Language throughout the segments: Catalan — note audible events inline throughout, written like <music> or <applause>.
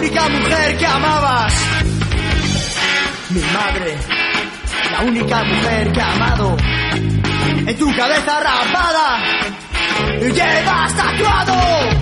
La única mujer que amabas. Mi madre, la única mujer que ha amado. En tu cabeza rapada, llevas tatuado.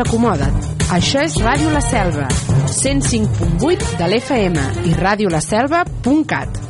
Acomoda't. Això és Ràdio La Selva, 105.8 de l'FM i radiolaselva.cat.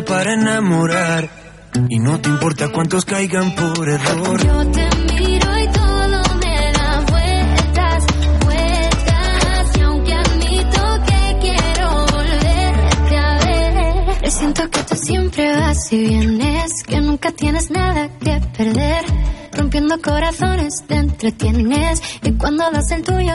para enamorar y no te importa cuántos caigan por error. Yo te miro y todo me da vueltas, vueltas. Y aunque admito que quiero volverte a ver, yo siento que tú siempre vas y vienes, que nunca tienes nada que perder. Rompiendo corazones te entretienes y cuando das el tuyo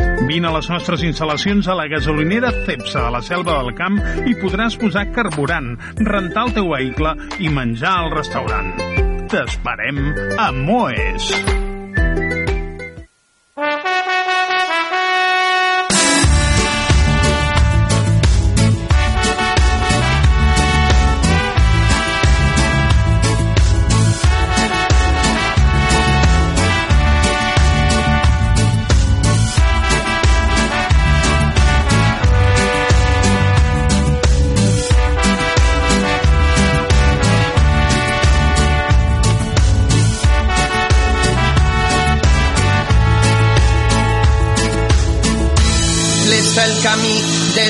Vine a les nostres instal·lacions a la gasolinera Cepsa de la Selva del Camp i podràs posar carburant, rentar el teu vehicle i menjar al restaurant. T'esperem a Moes.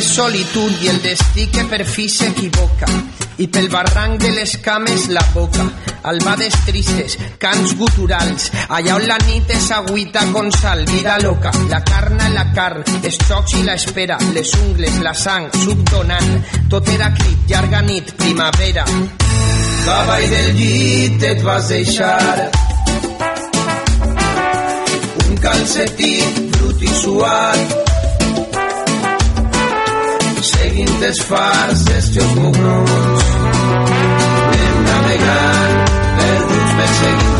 De solitud i el destí que per fi s'equivoca. I pel barranc de les cames la boca. Albades tristes, cants guturals. Allà on la nit és agüita con sal vida loca, la carna i la carn els xocs i l'espera, les ungles la sang, suc donant tot era crit, llarga nit, primavera. Cavall del llit et vas deixar. Un calcetí brut i suat seguint desfarces i ocup-nos. Anem navegant, perduts perseguint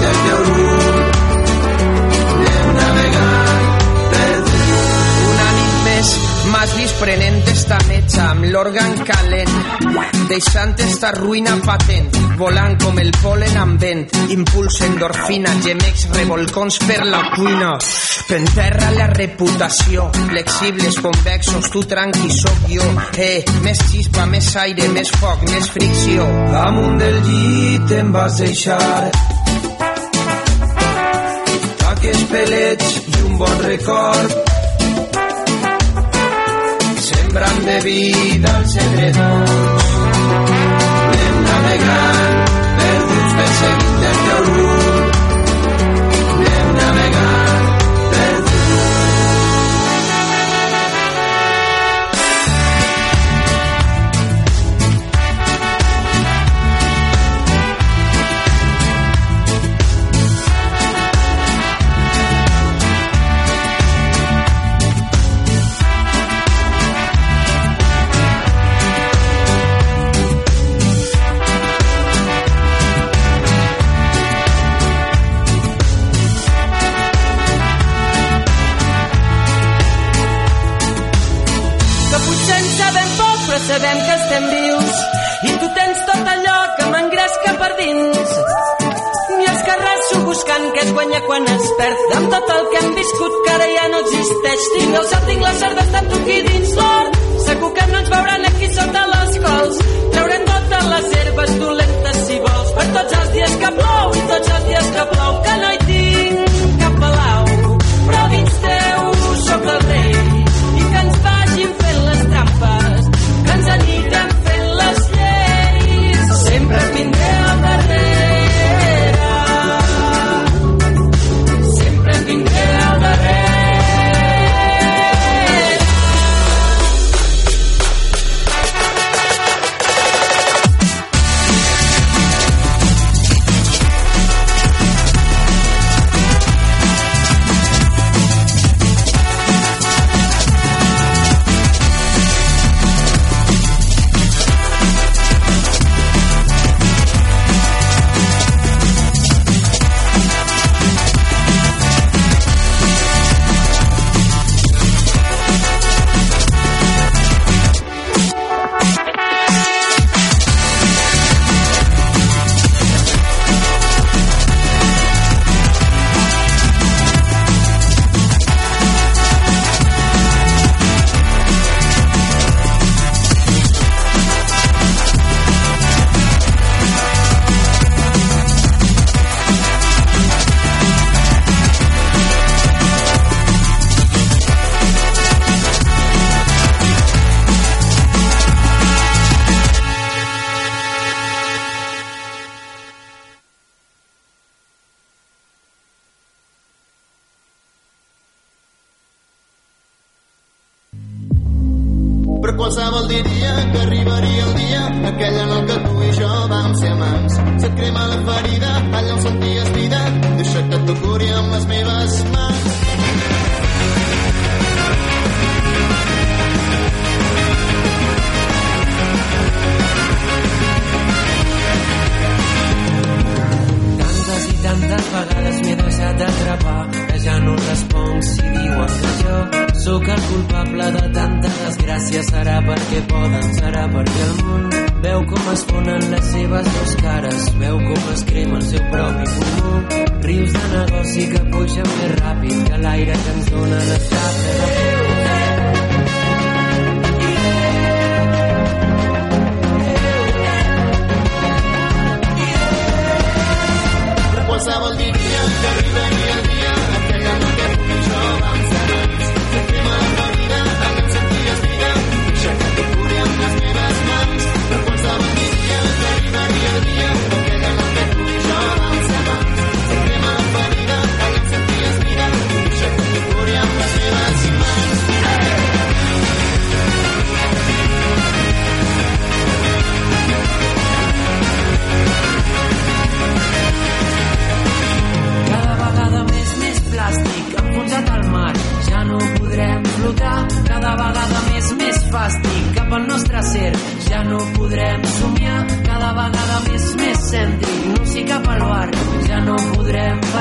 vist prenent esta metxa amb l'òrgan calent deixant esta ruïna patent volant com el polen amb vent impuls endorfina gemecs revolcons per la cuina Penterra la reputació, flexibles, convexos, tu tranqui, sóc jo. Eh, més xispa, més aire, més foc, més fricció. Damunt del llit em vas deixar taques pelets i un bon record. sembran de vida al cedredón. Anem navegant per uns bessecs del teu sabem que estem vius. I tu tens tot allò que m'engresca per dins. I escarresso buscant què es guanya quan es perd. Amb tot el que hem viscut que ara ja no existeix. Tinc el cel, tinc la sort d'estar tu aquí dins l'hort segur que no ens veuran aquí sota les cols. Traurem totes les herbes dolentes si vols. Per tots els dies que plou i tots els dies que plou que no hi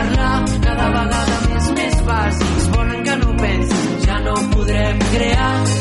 parlar. Cada vegada més, més bàsics. Volen que no pensi. Ja no podrem crear.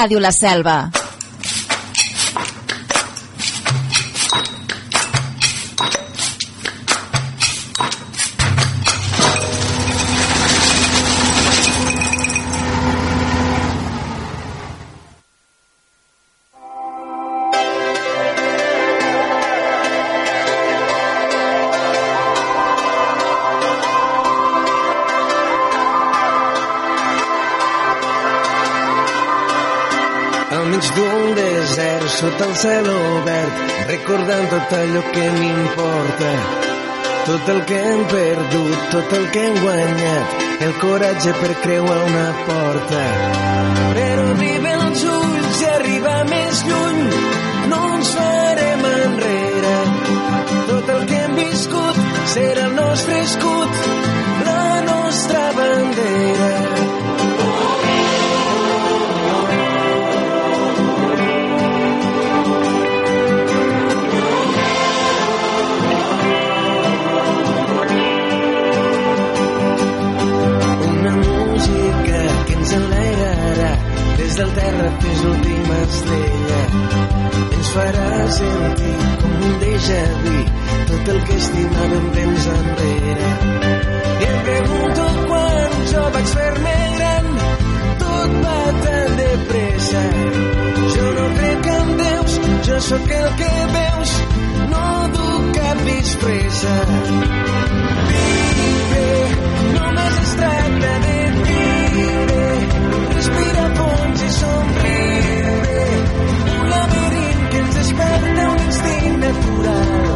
Ràdio La Selva. Cel obert, recordant tot allò que m'importa. Tot el que hem perdut, tot el que hem guanyat, el coratge per creuar una porta. Però arriben els ulls i arribar més lluny, no ens farem enrere. Tot el que hem viscut serà el nostre escut, la nostra bandera. Del terra fins l'última estrella. Ens farà sentir com un déjà vu tot el que estimàvem temps enrere. I em pregunto quan jo vaig fer-me gran tot va tan de pressa. Jo no crec en Déus, jo sóc el que veus, no duc cap disfressa. Viure, només es tracta de viure, respira somriure un laberint que ens desperta un instint natural.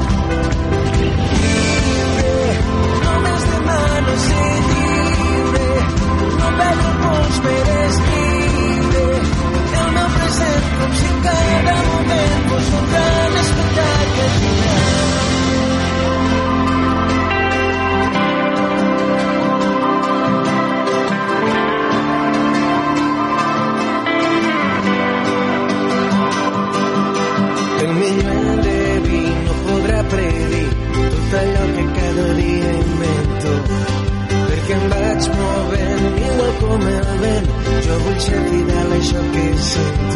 Lliure només demano ser lliure no perdre el pols per escriure el meu present com si cada moment fos un gran espectacle final noche final es yo.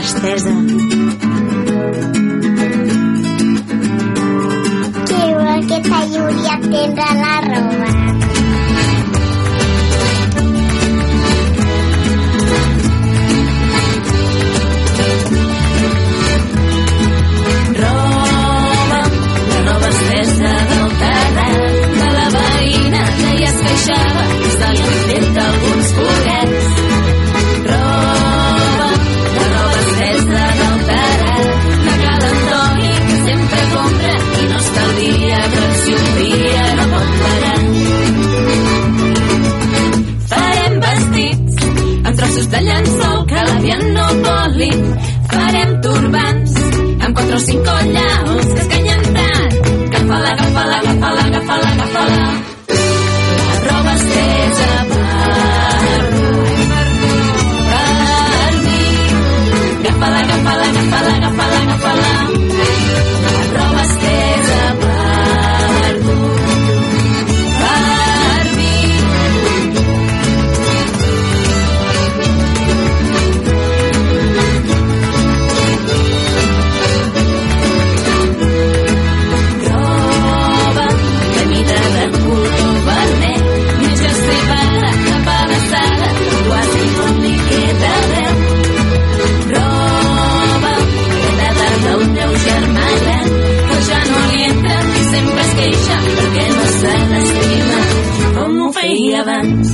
Estesa. dance.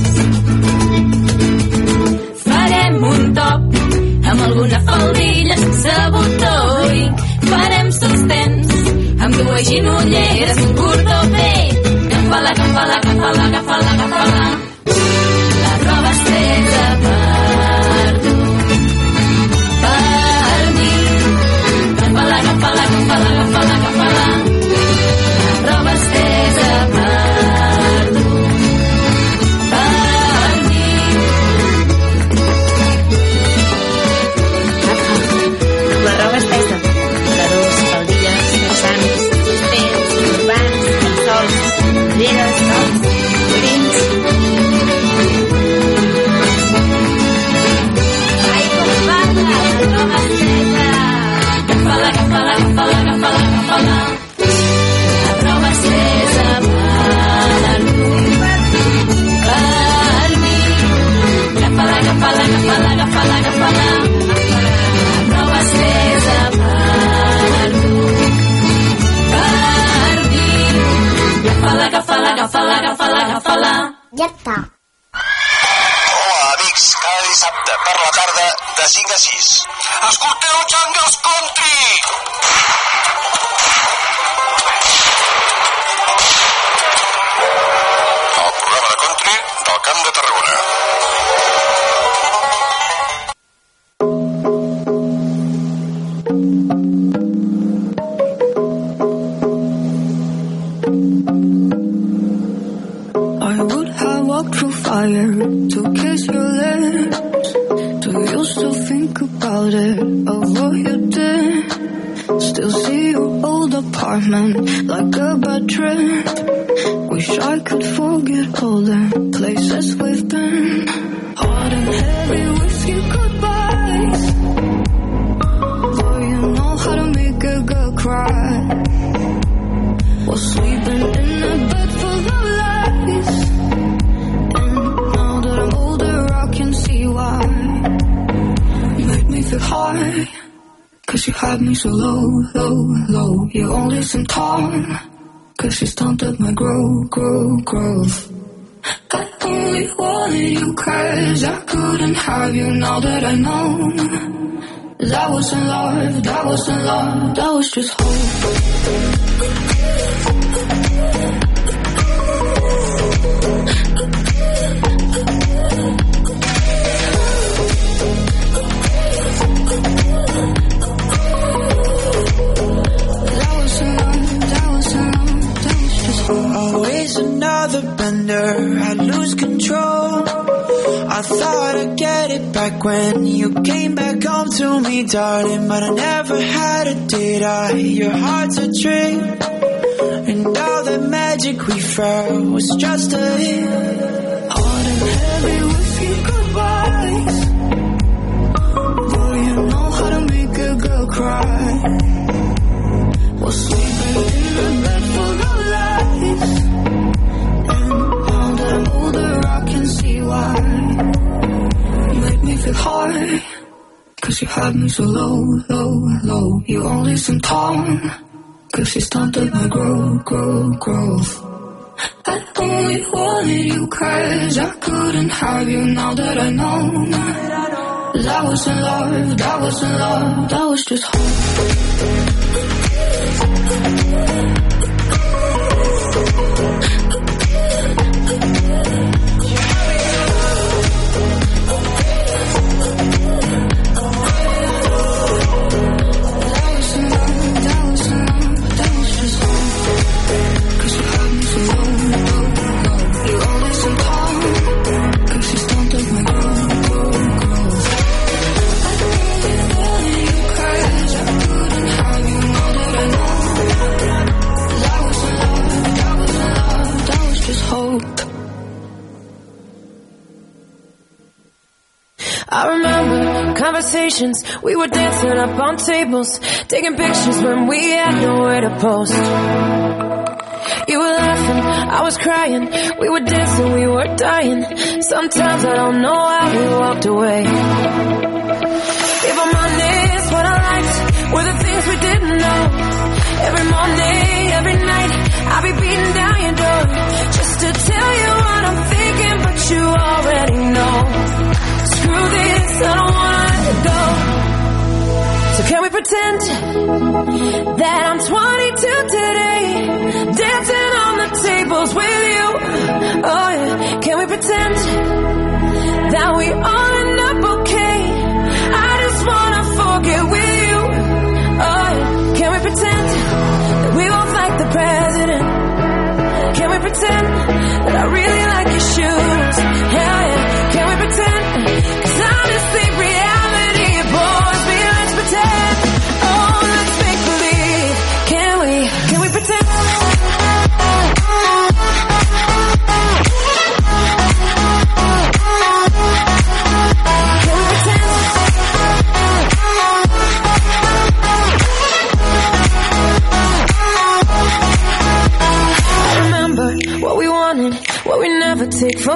Back when you came back home to me, darling. But I never had it, did I? Your heart's a trick. And all the magic we felt was just a hit. You so low, low, low. You only seem tall. Cause you stunted my growth, growth, growth. I only wanted you cause I couldn't have you now that I know. That wasn't love, that wasn't love, that was just hope. Conversations, we were dancing up on tables, taking pictures when we had nowhere to post. You were laughing, I was crying, we were dancing, we were dying. Sometimes I don't know how we walked away. If I'm honest, what I liked were the things we didn't know. Every morning, every night, I'll be beating down your door just to tell you what I'm thinking, but you already know. Screw this, I don't pretend that I'm 22 today, dancing on the tables with you? Oh yeah, can we pretend that we all end up okay? I just wanna forget with you. Oh yeah, can we pretend that we both like the president? Can we pretend that I really like your shoes?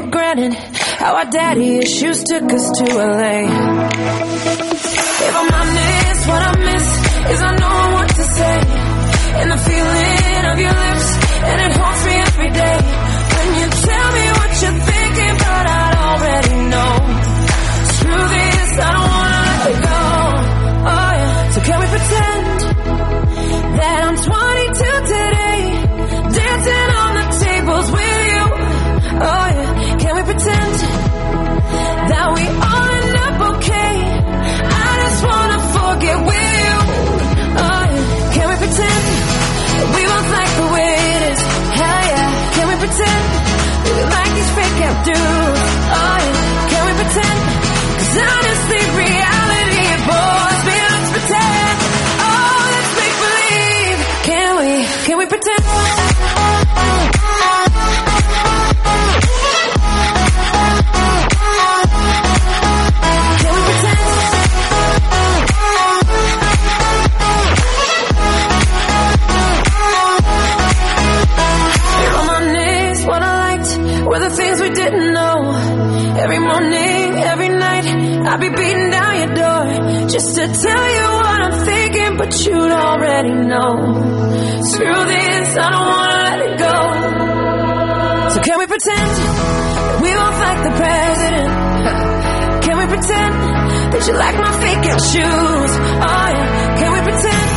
For granted. How our daddy issues took us to LA. If I'm honest, what I miss is I know what to say. And the feeling of your lips, and it haunts me every day. do. just to tell you what I'm thinking, but you'd already know. Screw this, I don't wanna let it go. So can we pretend that we both like the president? <laughs> Can we pretend that you like my fake shoes? Oh yeah, can we pretend?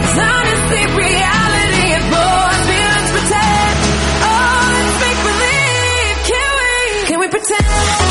Cause honestly, reality it bores me. Let's pretend. Oh, it's make believe. Can we? Can we pretend?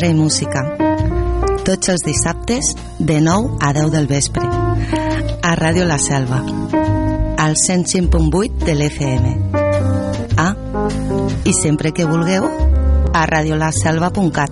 teatre i música. Tots els dissabtes, de 9 a 10 del vespre. A Ràdio La Selva. Al 105.8 de l'FM. Ah, i sempre que vulgueu, a radiolaselva.cat.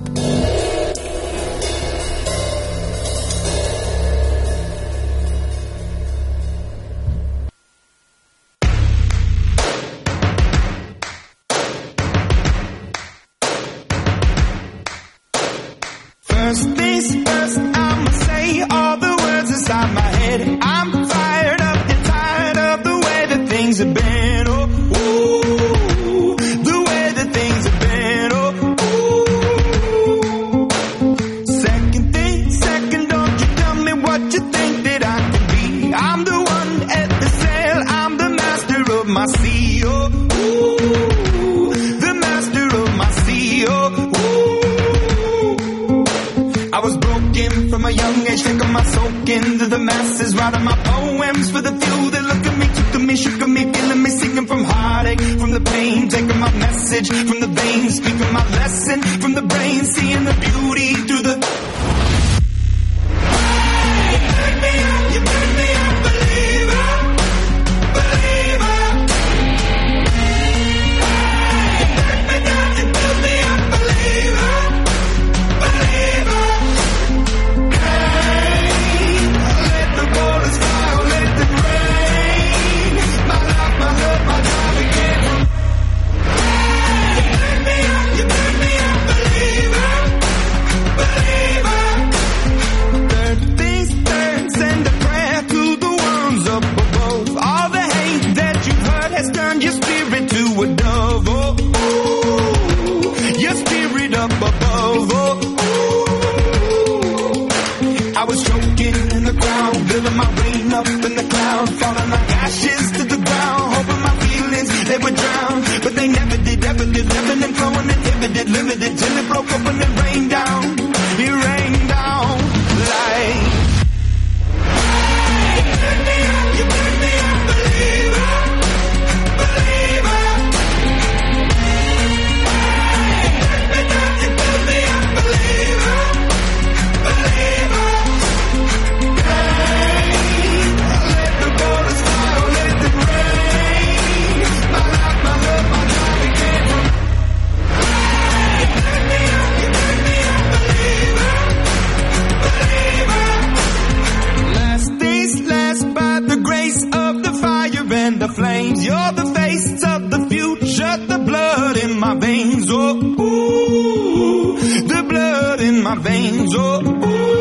my veins. oh. oh.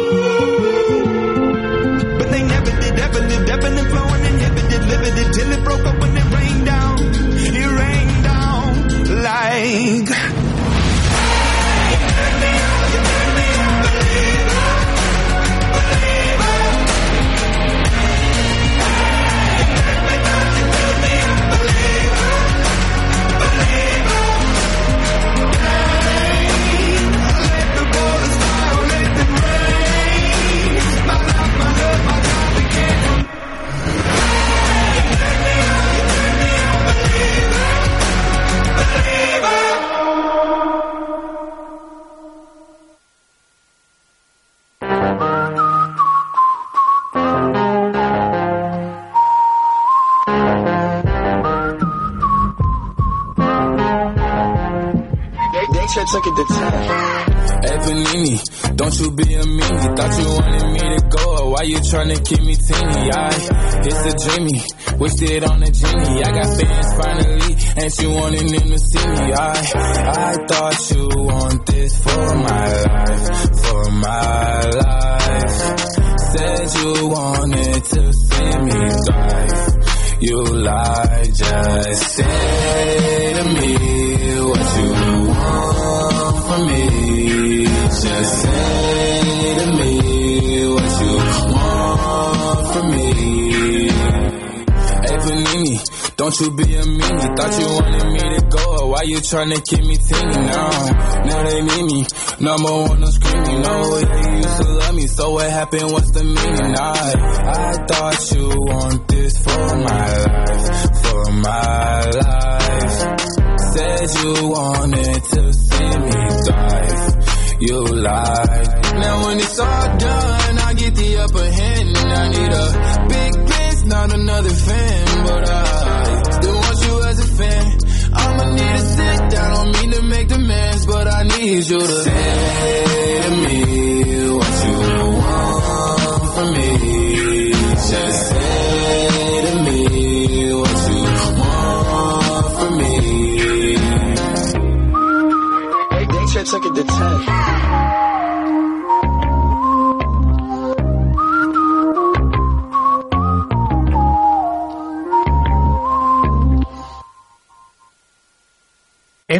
Took it to 10. Hey Panini, don't you be a meanie. Thought you wanted me to go. Why you tryna keep me teeny? I, it's a dreamy. Wished it on a genie. I got fans finally, and you wanting them to see me. I, I thought you want this for my life, for my life. Said you wanted to see me thrive. You lied, just say to me what you me. Just say to me what you want from me. Hey Panini, don't you be a meanie. Thought you wanted me to go. Why you tryna keep me teeny now? Now they need me. Number one, I'm screaming. No, yeah, you used to love me. So what happened? What's the meaning? I, I thought you want this for my life, for my life. Said you wanted to see me thrive. You lied. Now when it's all done, I get the upper hand. I need a big piece, not another fan, but I still want you as a fan. I'ma need to sit down, don't mean to make demands, but I need you to say me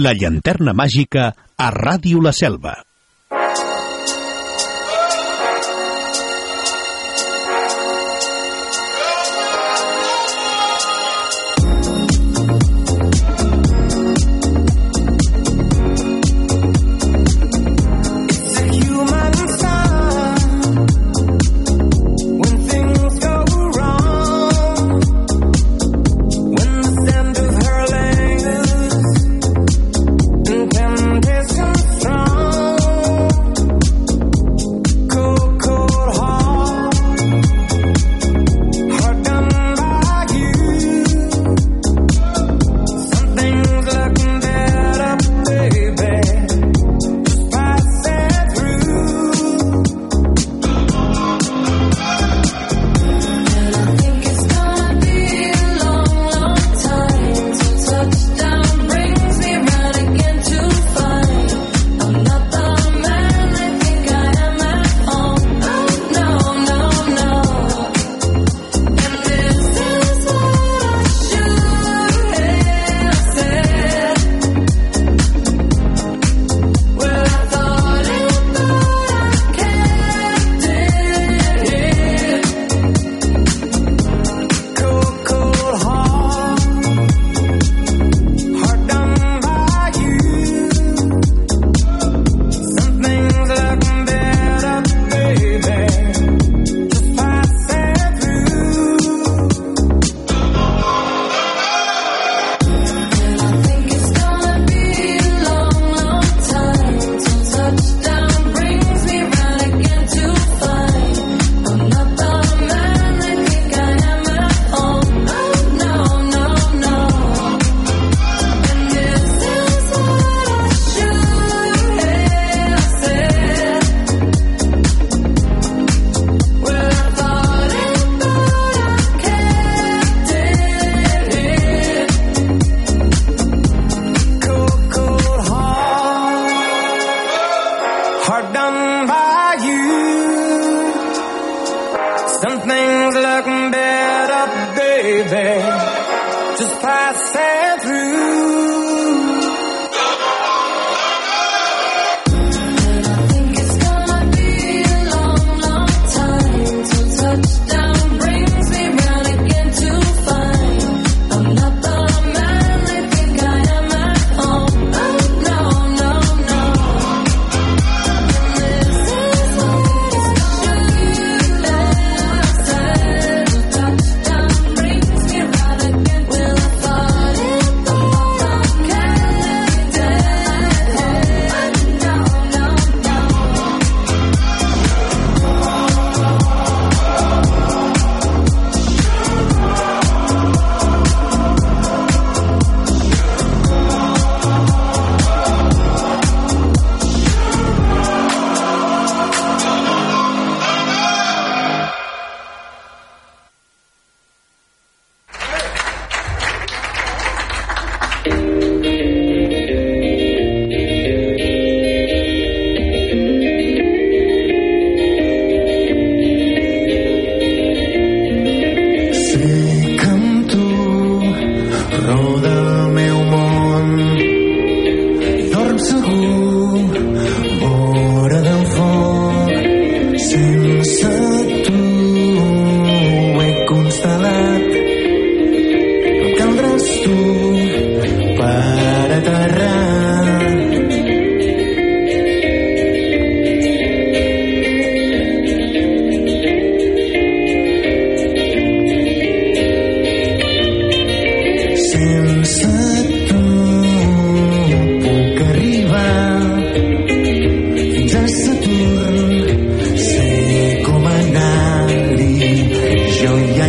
la llanterna màgica a Ràdio La Selva.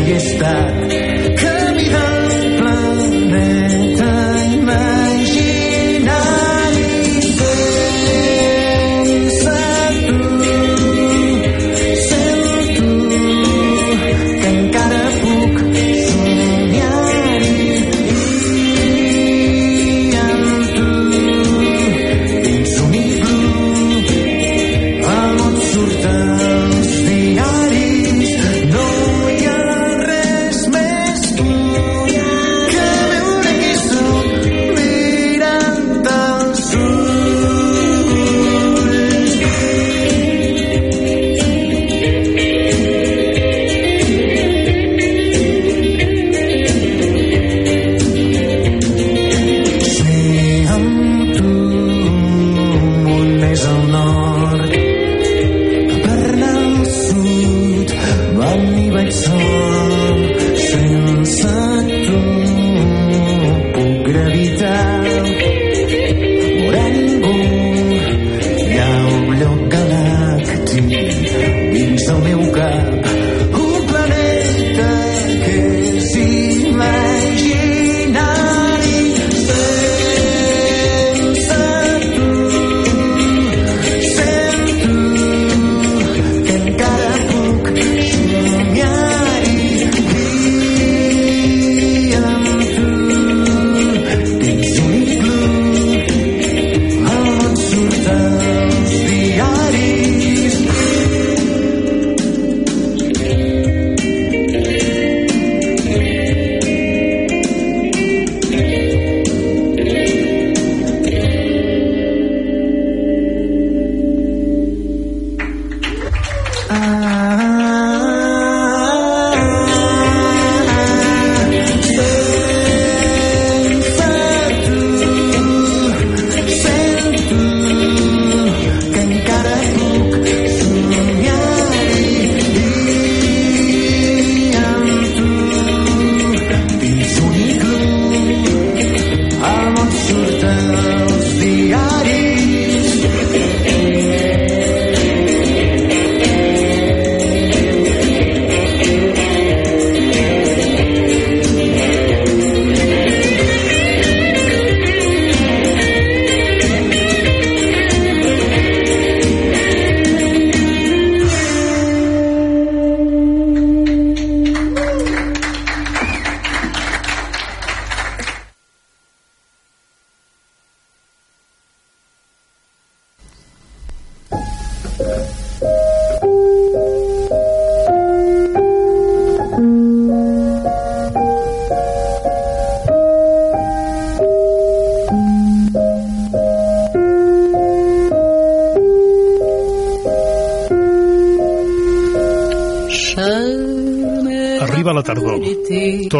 tempestad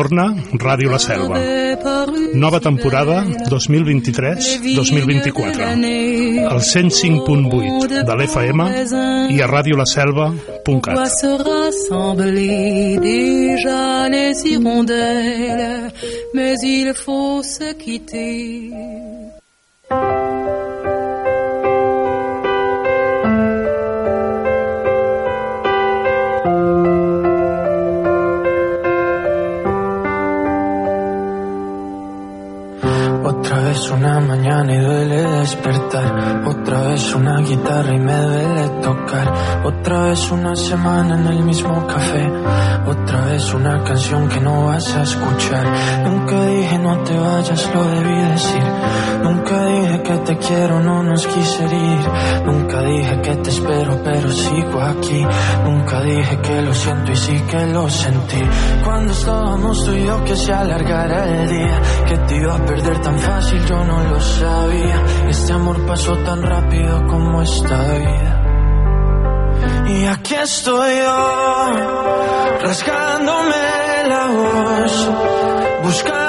Torna Ràdio La Selva. Nova temporada 2023-2024. Al 105.8 de l'FM i a radiolaselva.cat. déjà les hirondelles, mais il faut se quitter. Una guitarra y me duele tocar. Otra vez una semana en el mismo café. Otra vez una canción que no vas a escuchar. Nunca dije no te vayas, lo debí decir. Nunca dije que te quiero, no nos quise ir. Nunca dije que te espero, pero sigo aquí. Nunca dije que lo siento y sí que lo sentí. Cuando estábamos tú y yo que se alargara el día. Que te iba a perder tan fácil, yo no lo sabía. Este amor pasó tan rápido como vida. Y aquí estoy yo, rasgándome la voz, buscándote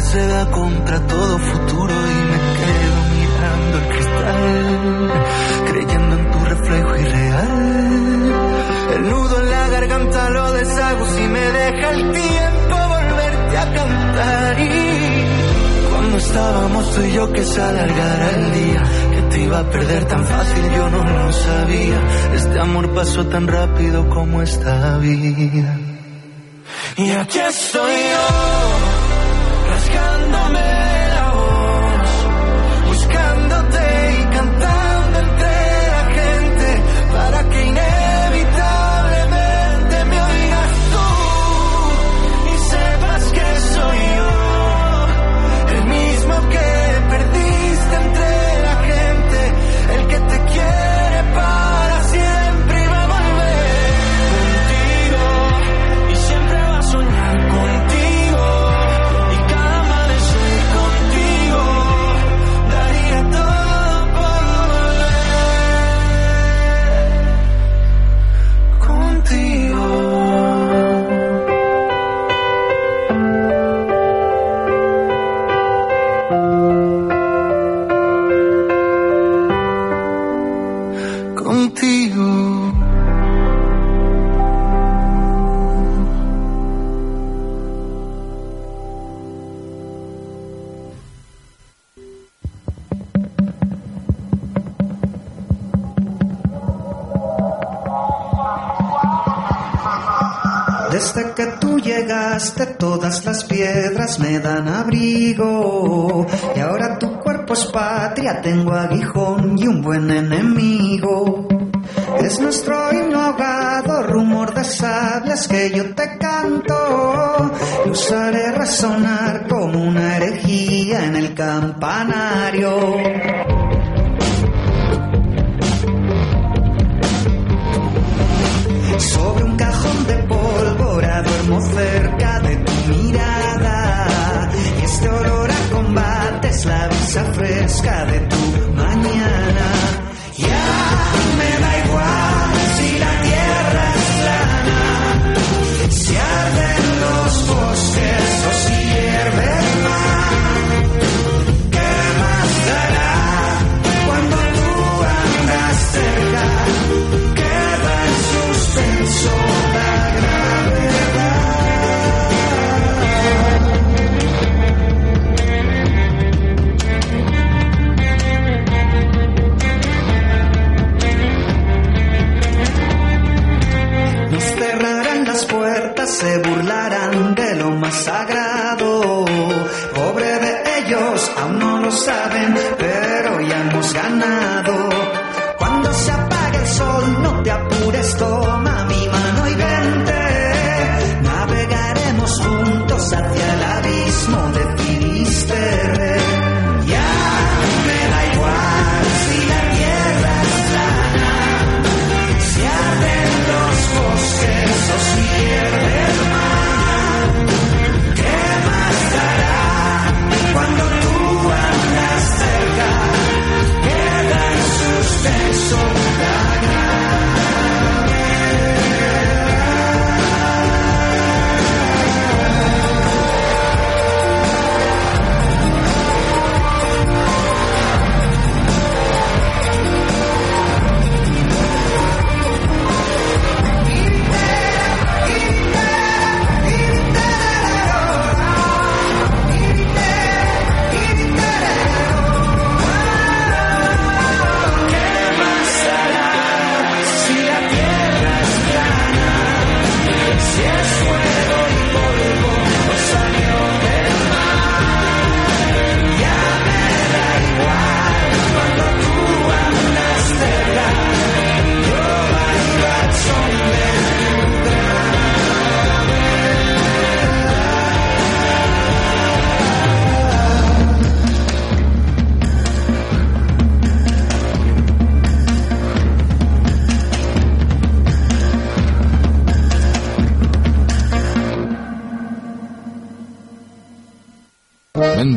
se da contra todo futuro y me quedo mirando el cristal, creyendo en tu reflejo irreal. El nudo en la garganta lo deshago si me deja el tiempo volverte a cantar. Y cuando estábamos tú y yo que se alargara el día, que te iba a perder tan fácil, yo no lo sabía. Este amor pasó tan rápido como esta vida. Y aquí estoy yo, rasgándome tengo aguijón y un buen enemigo. Es nuestro himno ahogado, rumor de sabias que yo te canto y usaré resonar como una herejía en el campanario. Sobre un cajón de pólvora duermo cerca de tu mirada. Y este olor a combate es la brisa fresca de tu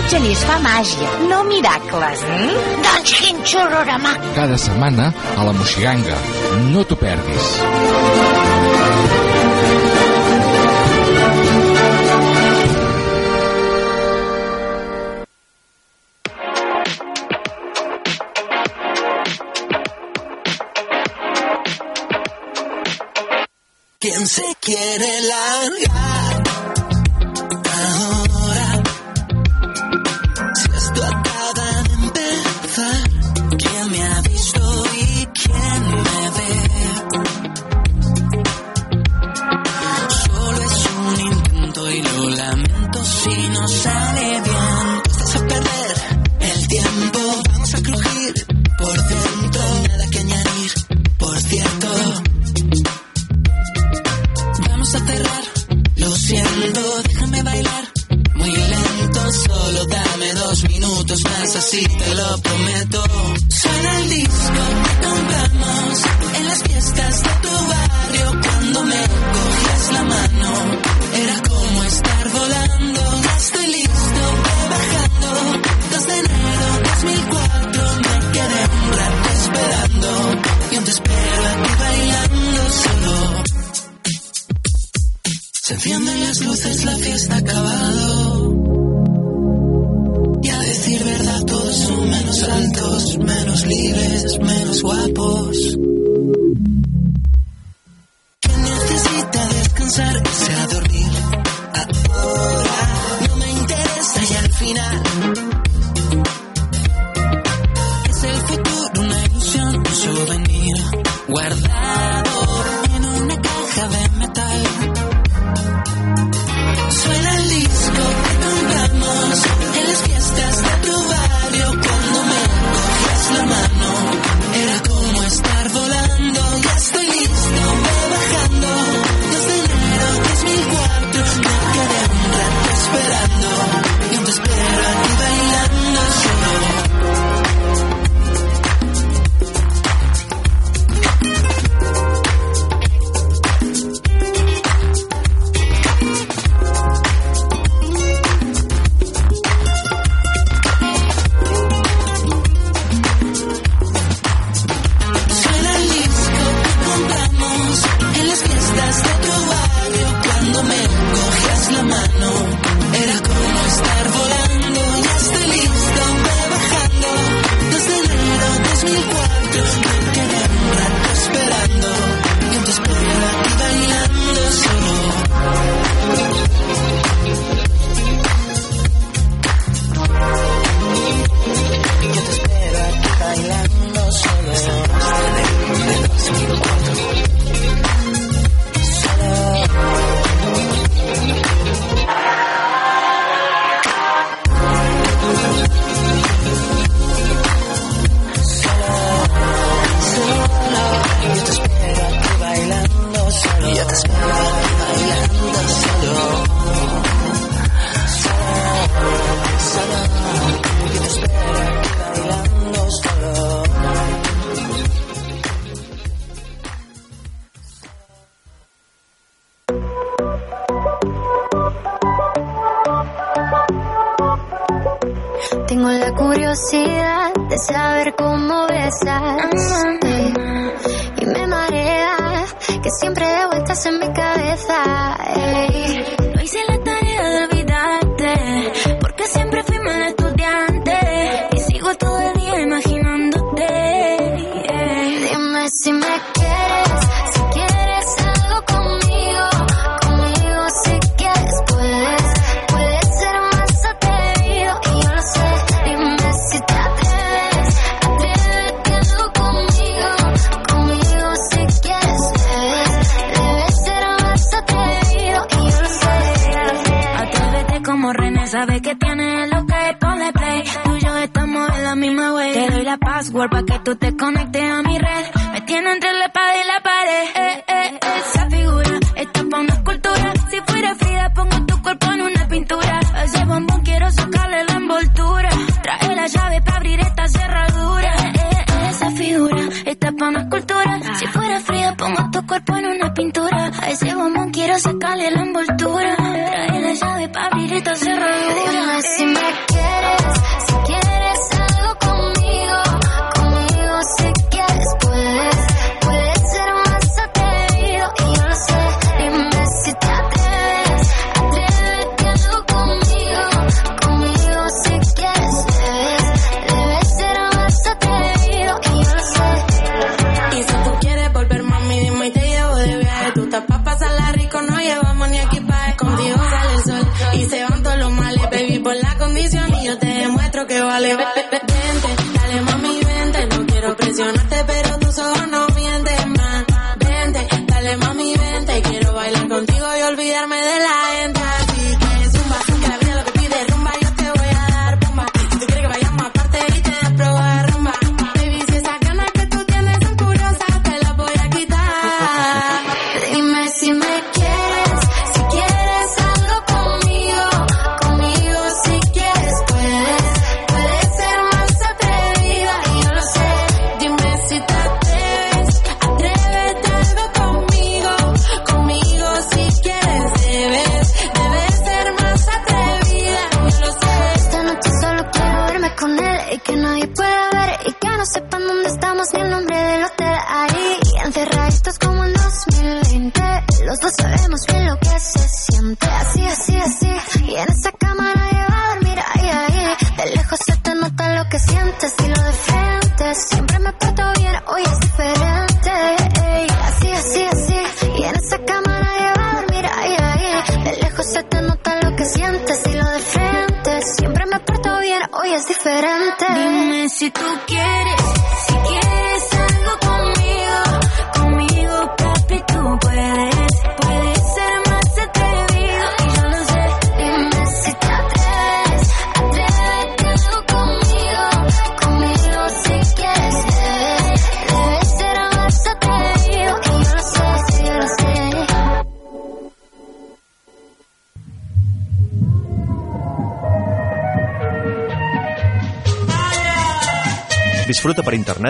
El genís fa màgia, no miracles, eh? Doncs quin xororama! Cada setmana a la Moxiganga, No t'ho perdis. password para que tú te conectes a mi red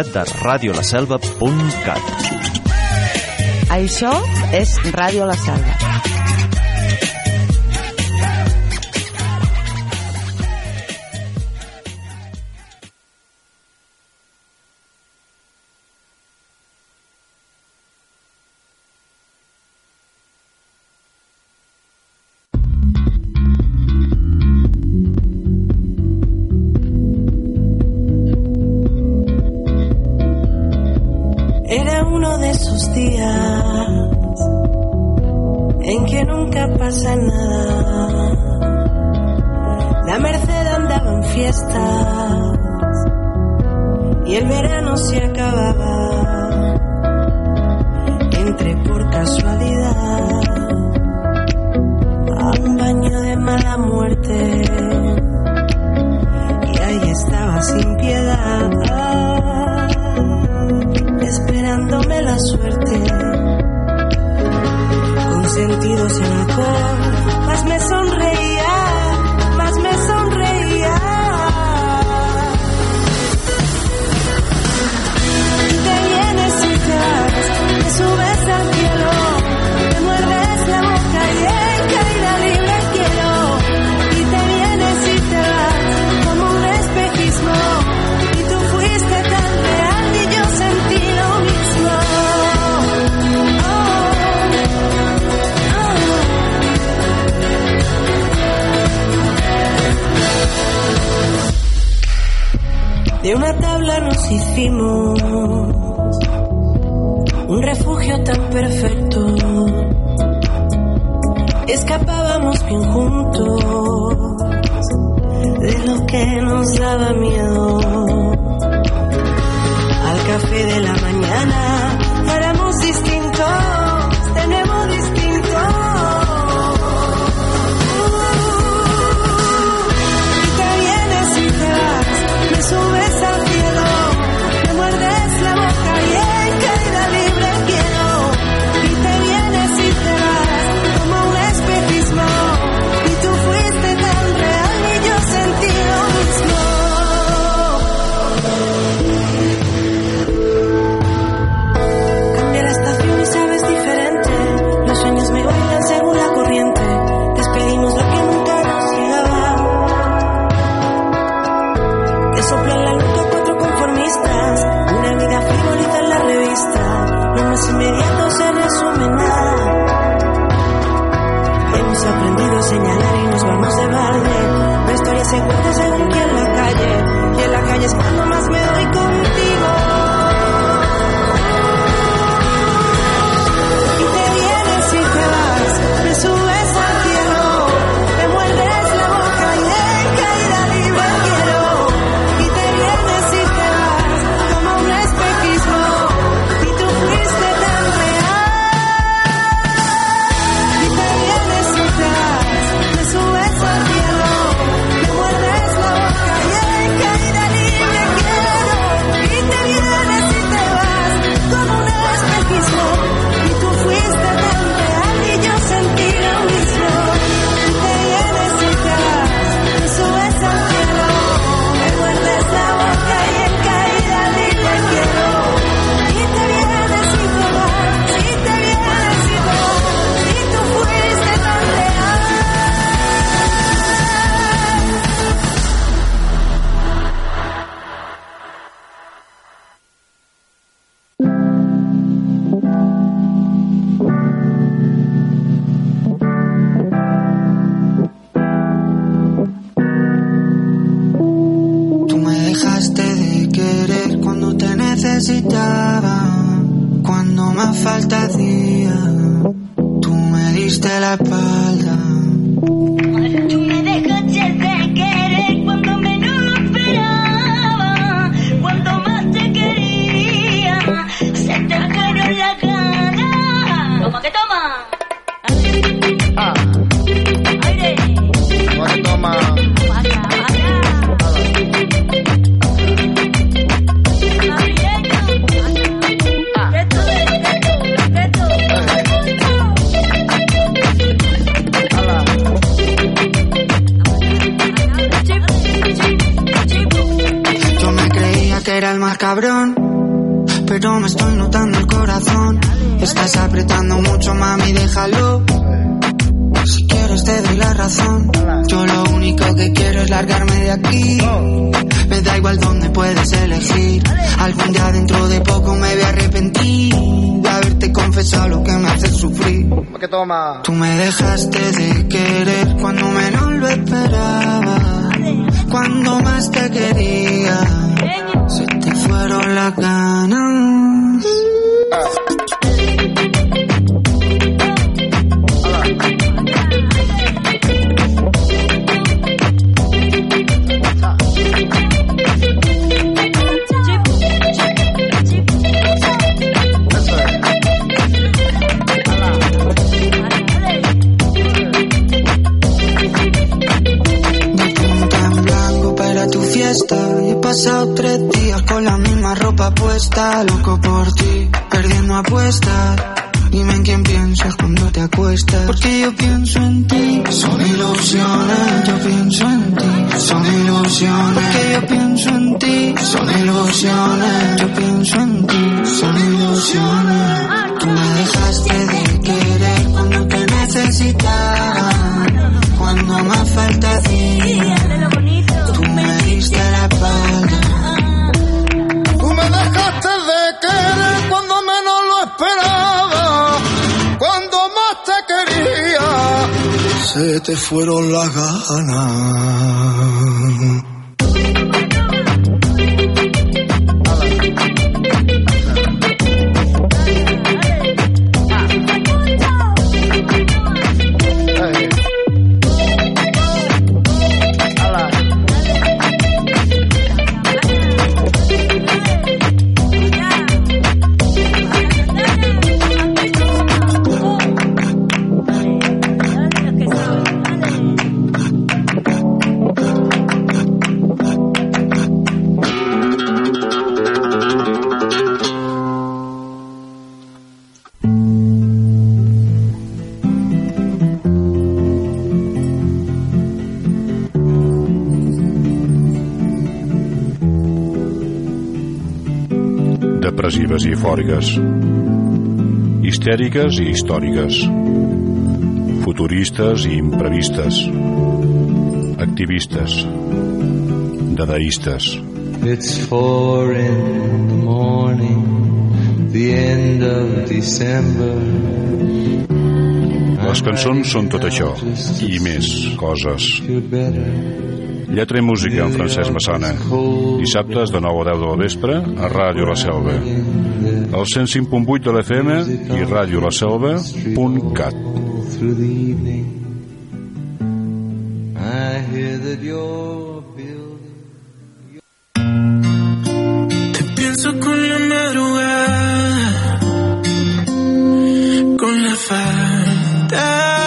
internet de radiolaselva.cat. Això és Ràdio La Selva. uno de esos días en que nunca pasa nada. La merced andaba en fiestas y el verano se acababa. Entre por casualidad a un baño de mala muerte y ahí estaba sin piedad suerte, un sentido sin alcohol. un refugio tan perfecto. Escapábamos bien juntos de lo que nos daba miedo. Al café de la mañana éramos distintos. necesitaba cuando más falta hacía. Tú me diste la espalda. Tú me dejaste de querer cuando menos lo esperaba. Cuando más te quería. Se te fueron las ganas Anam. metafòriques, histèriques i històriques, futuristes i imprevistes, activistes, dadaistes. It's four in the morning, the end of December. Les cançons són tot això i més coses. Lletra i música amb Francesc Massana. Dissabtes de 9 a 10 de la vespre a Ràdio La Selva. El 105.8 de l'FM i Ràdio I hear Te pienso con la madrugada Con la falta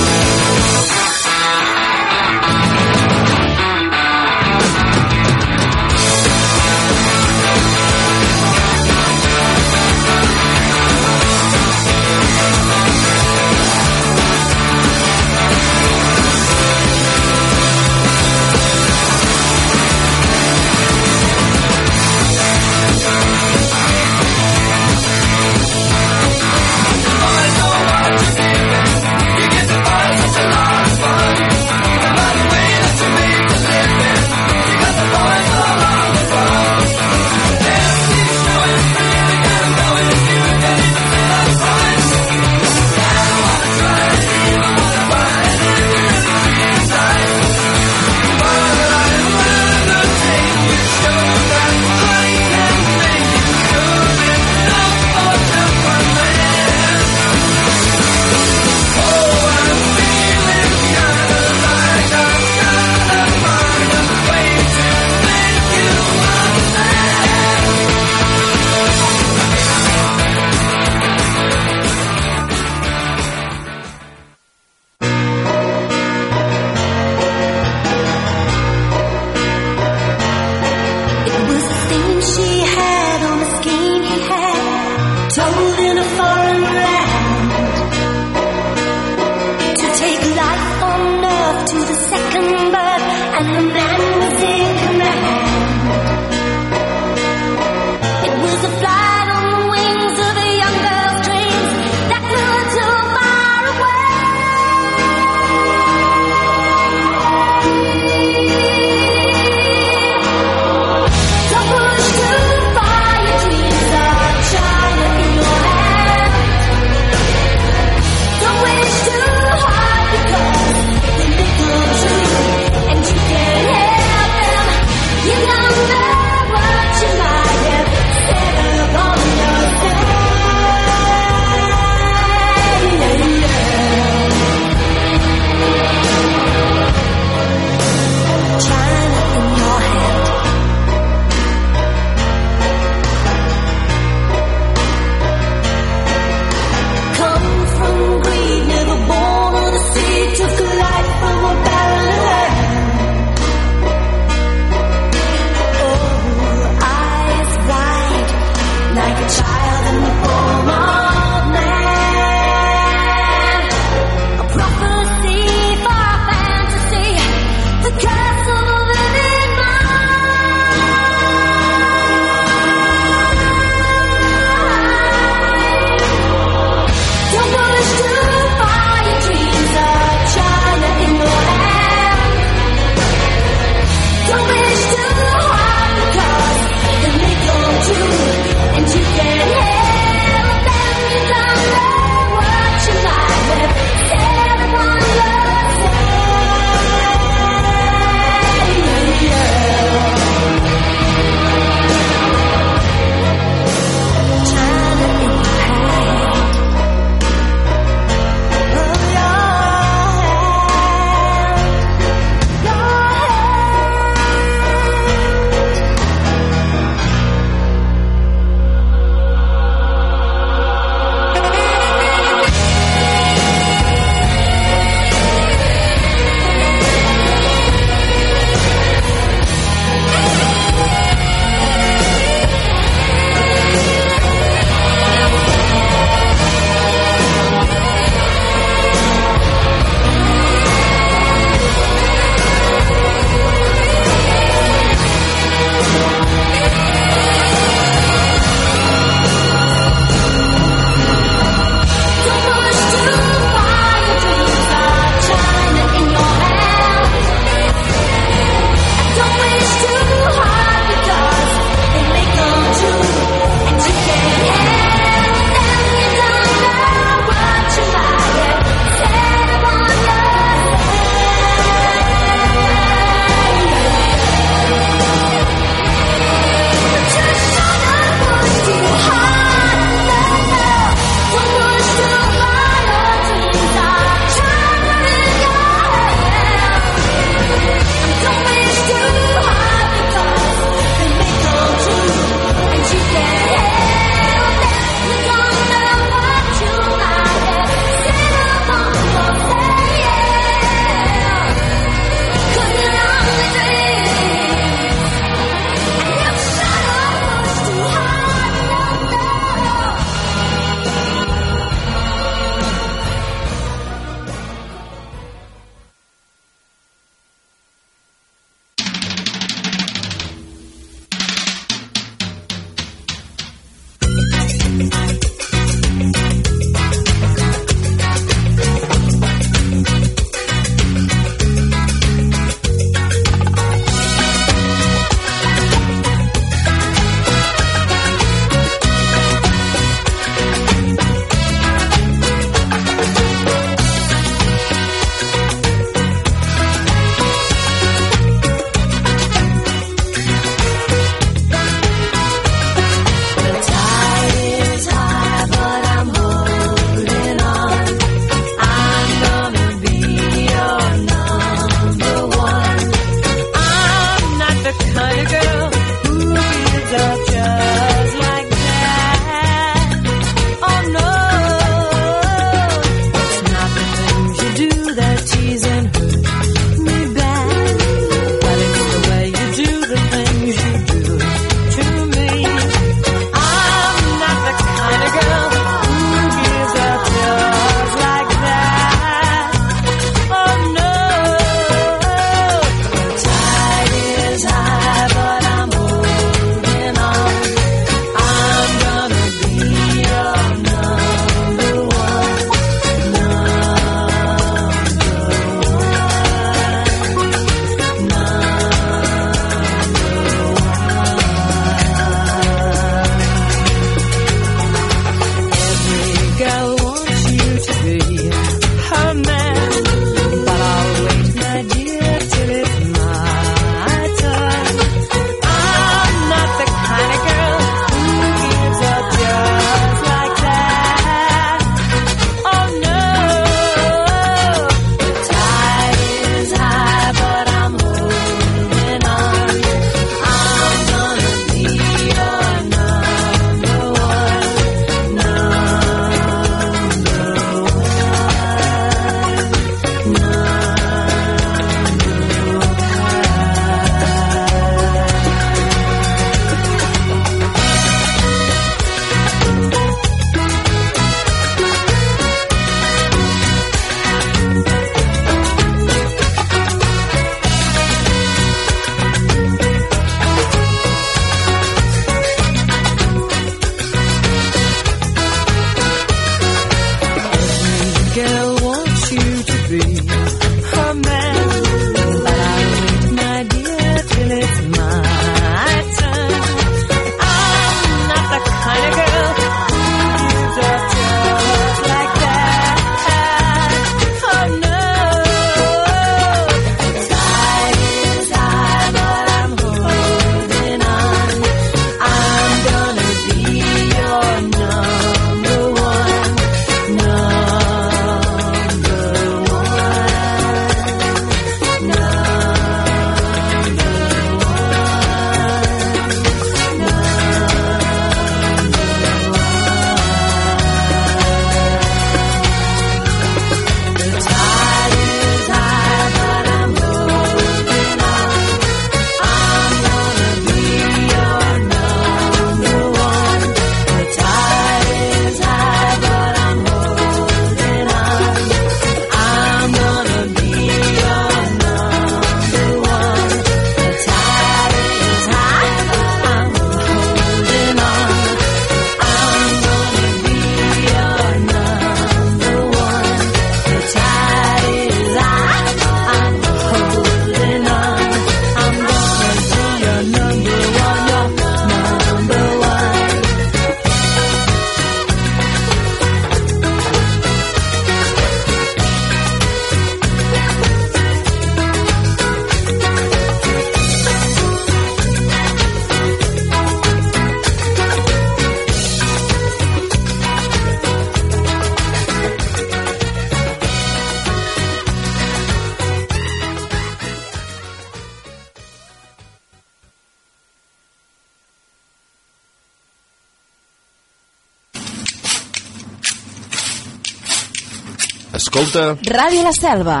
Escolta... Ràdio La Selva.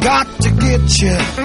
Got to get you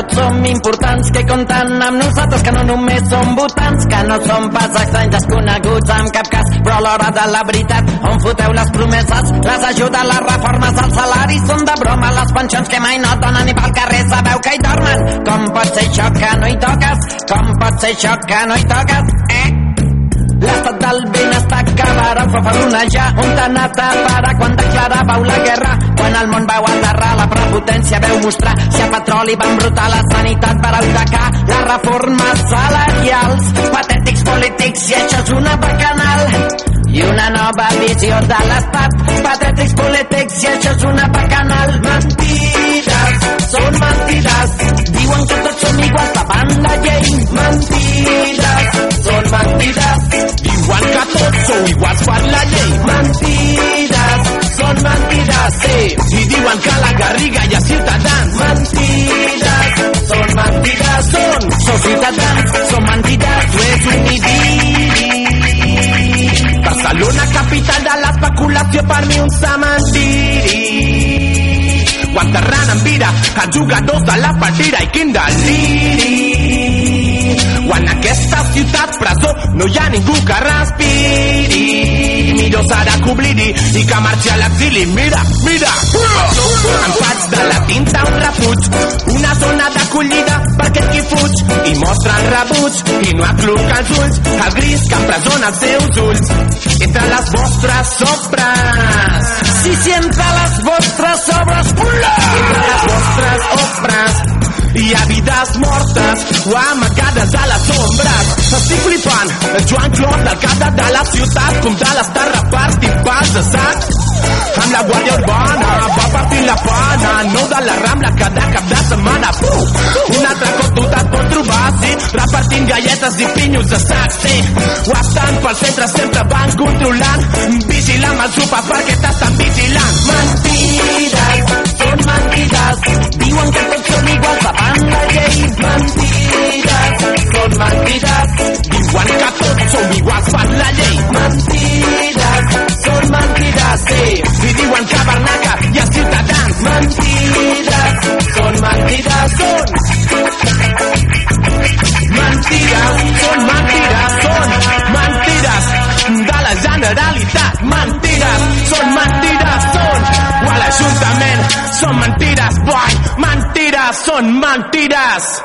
tots som importants, que compten amb nosaltres, que no només som votants, que no som pas estranys desconeguts en cap cas, però a l'hora de la veritat, on foteu les promeses, les ajudes, les reformes, els salaris són de broma, les pensions que mai no donen ni pel carrer sabeu que hi dormen. Com pot ser això que no hi toques? Com pot ser això que no hi toques? Eh? L'estat del benestar acabarà fa faronejar on t'ha anat a parar. Quan declaràveu la guerra quan el món veu aterrar la prepotència veu mostrar si a petroli van brotar la sanitat per atacar les reformes salarials. Patètics polítics i això és una bacanal. I una nova visió de l'estat. Patètics polítics i això és una bacanal. Mentides són mentides diuen que tots som iguals davant la llei mentides són mentides diuen que tots sou iguals per la llei mentides són mentides sí, i diuen que a la Garriga hi ha ciutadans mentides són mentides són, sou ciutadans són mentides tu és un idili Barcelona, capital de l'especulació, per mi un cementiri. Guantarrana en vida, ayugados a la partida y Kindaliri. Deliri. Quan aquesta ciutat presó no hi ha ningú que respiri. Millor serà que oblidi i que marxi a l'exili. Mira, mira! Em faig de la tinta un refuig, una zona d'acollida per aquest qui fuig i mostra el rebuig i no acluca els ulls el gris que empresona els seus ulls entre les vostres sobres sí, sí, entre les vostres sobres entre les vostres obres hi ha vides mortes o amagades a les ombres Estic flipant, el Joan Clos d'alcalde de la ciutat, com ja l'està repartint pals de sac. Amb la guàrdia urbana va partint la pana, nou de la Rambla cada cap de setmana. Puh! Un altre cop tu te't pots trobar, sí, repartint galletes i pinyos de sac, sí. O estan pel centre sempre van controlant, vigilant el sopar perquè t'estan vigilant. Mentides, són mentides, diuen que tots som iguals davant la llei. Mentides, són mentides, diuen que tots som iguals per la llei. Mentides, són mentides, sí, i diuen que a Barnaca hi ha ciutadans. Mentides, són mentides, són mentides, són mentides, són mentides de la Generalitat. Mentides, són mentides, mentiras, boy. Mentiras son mentiras.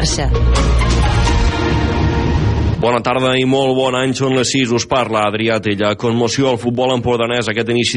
Xarxa. Bona tarda i molt bon any, són les 6, us parla Adrià Tella. Conmoció al futbol empordanès aquest inici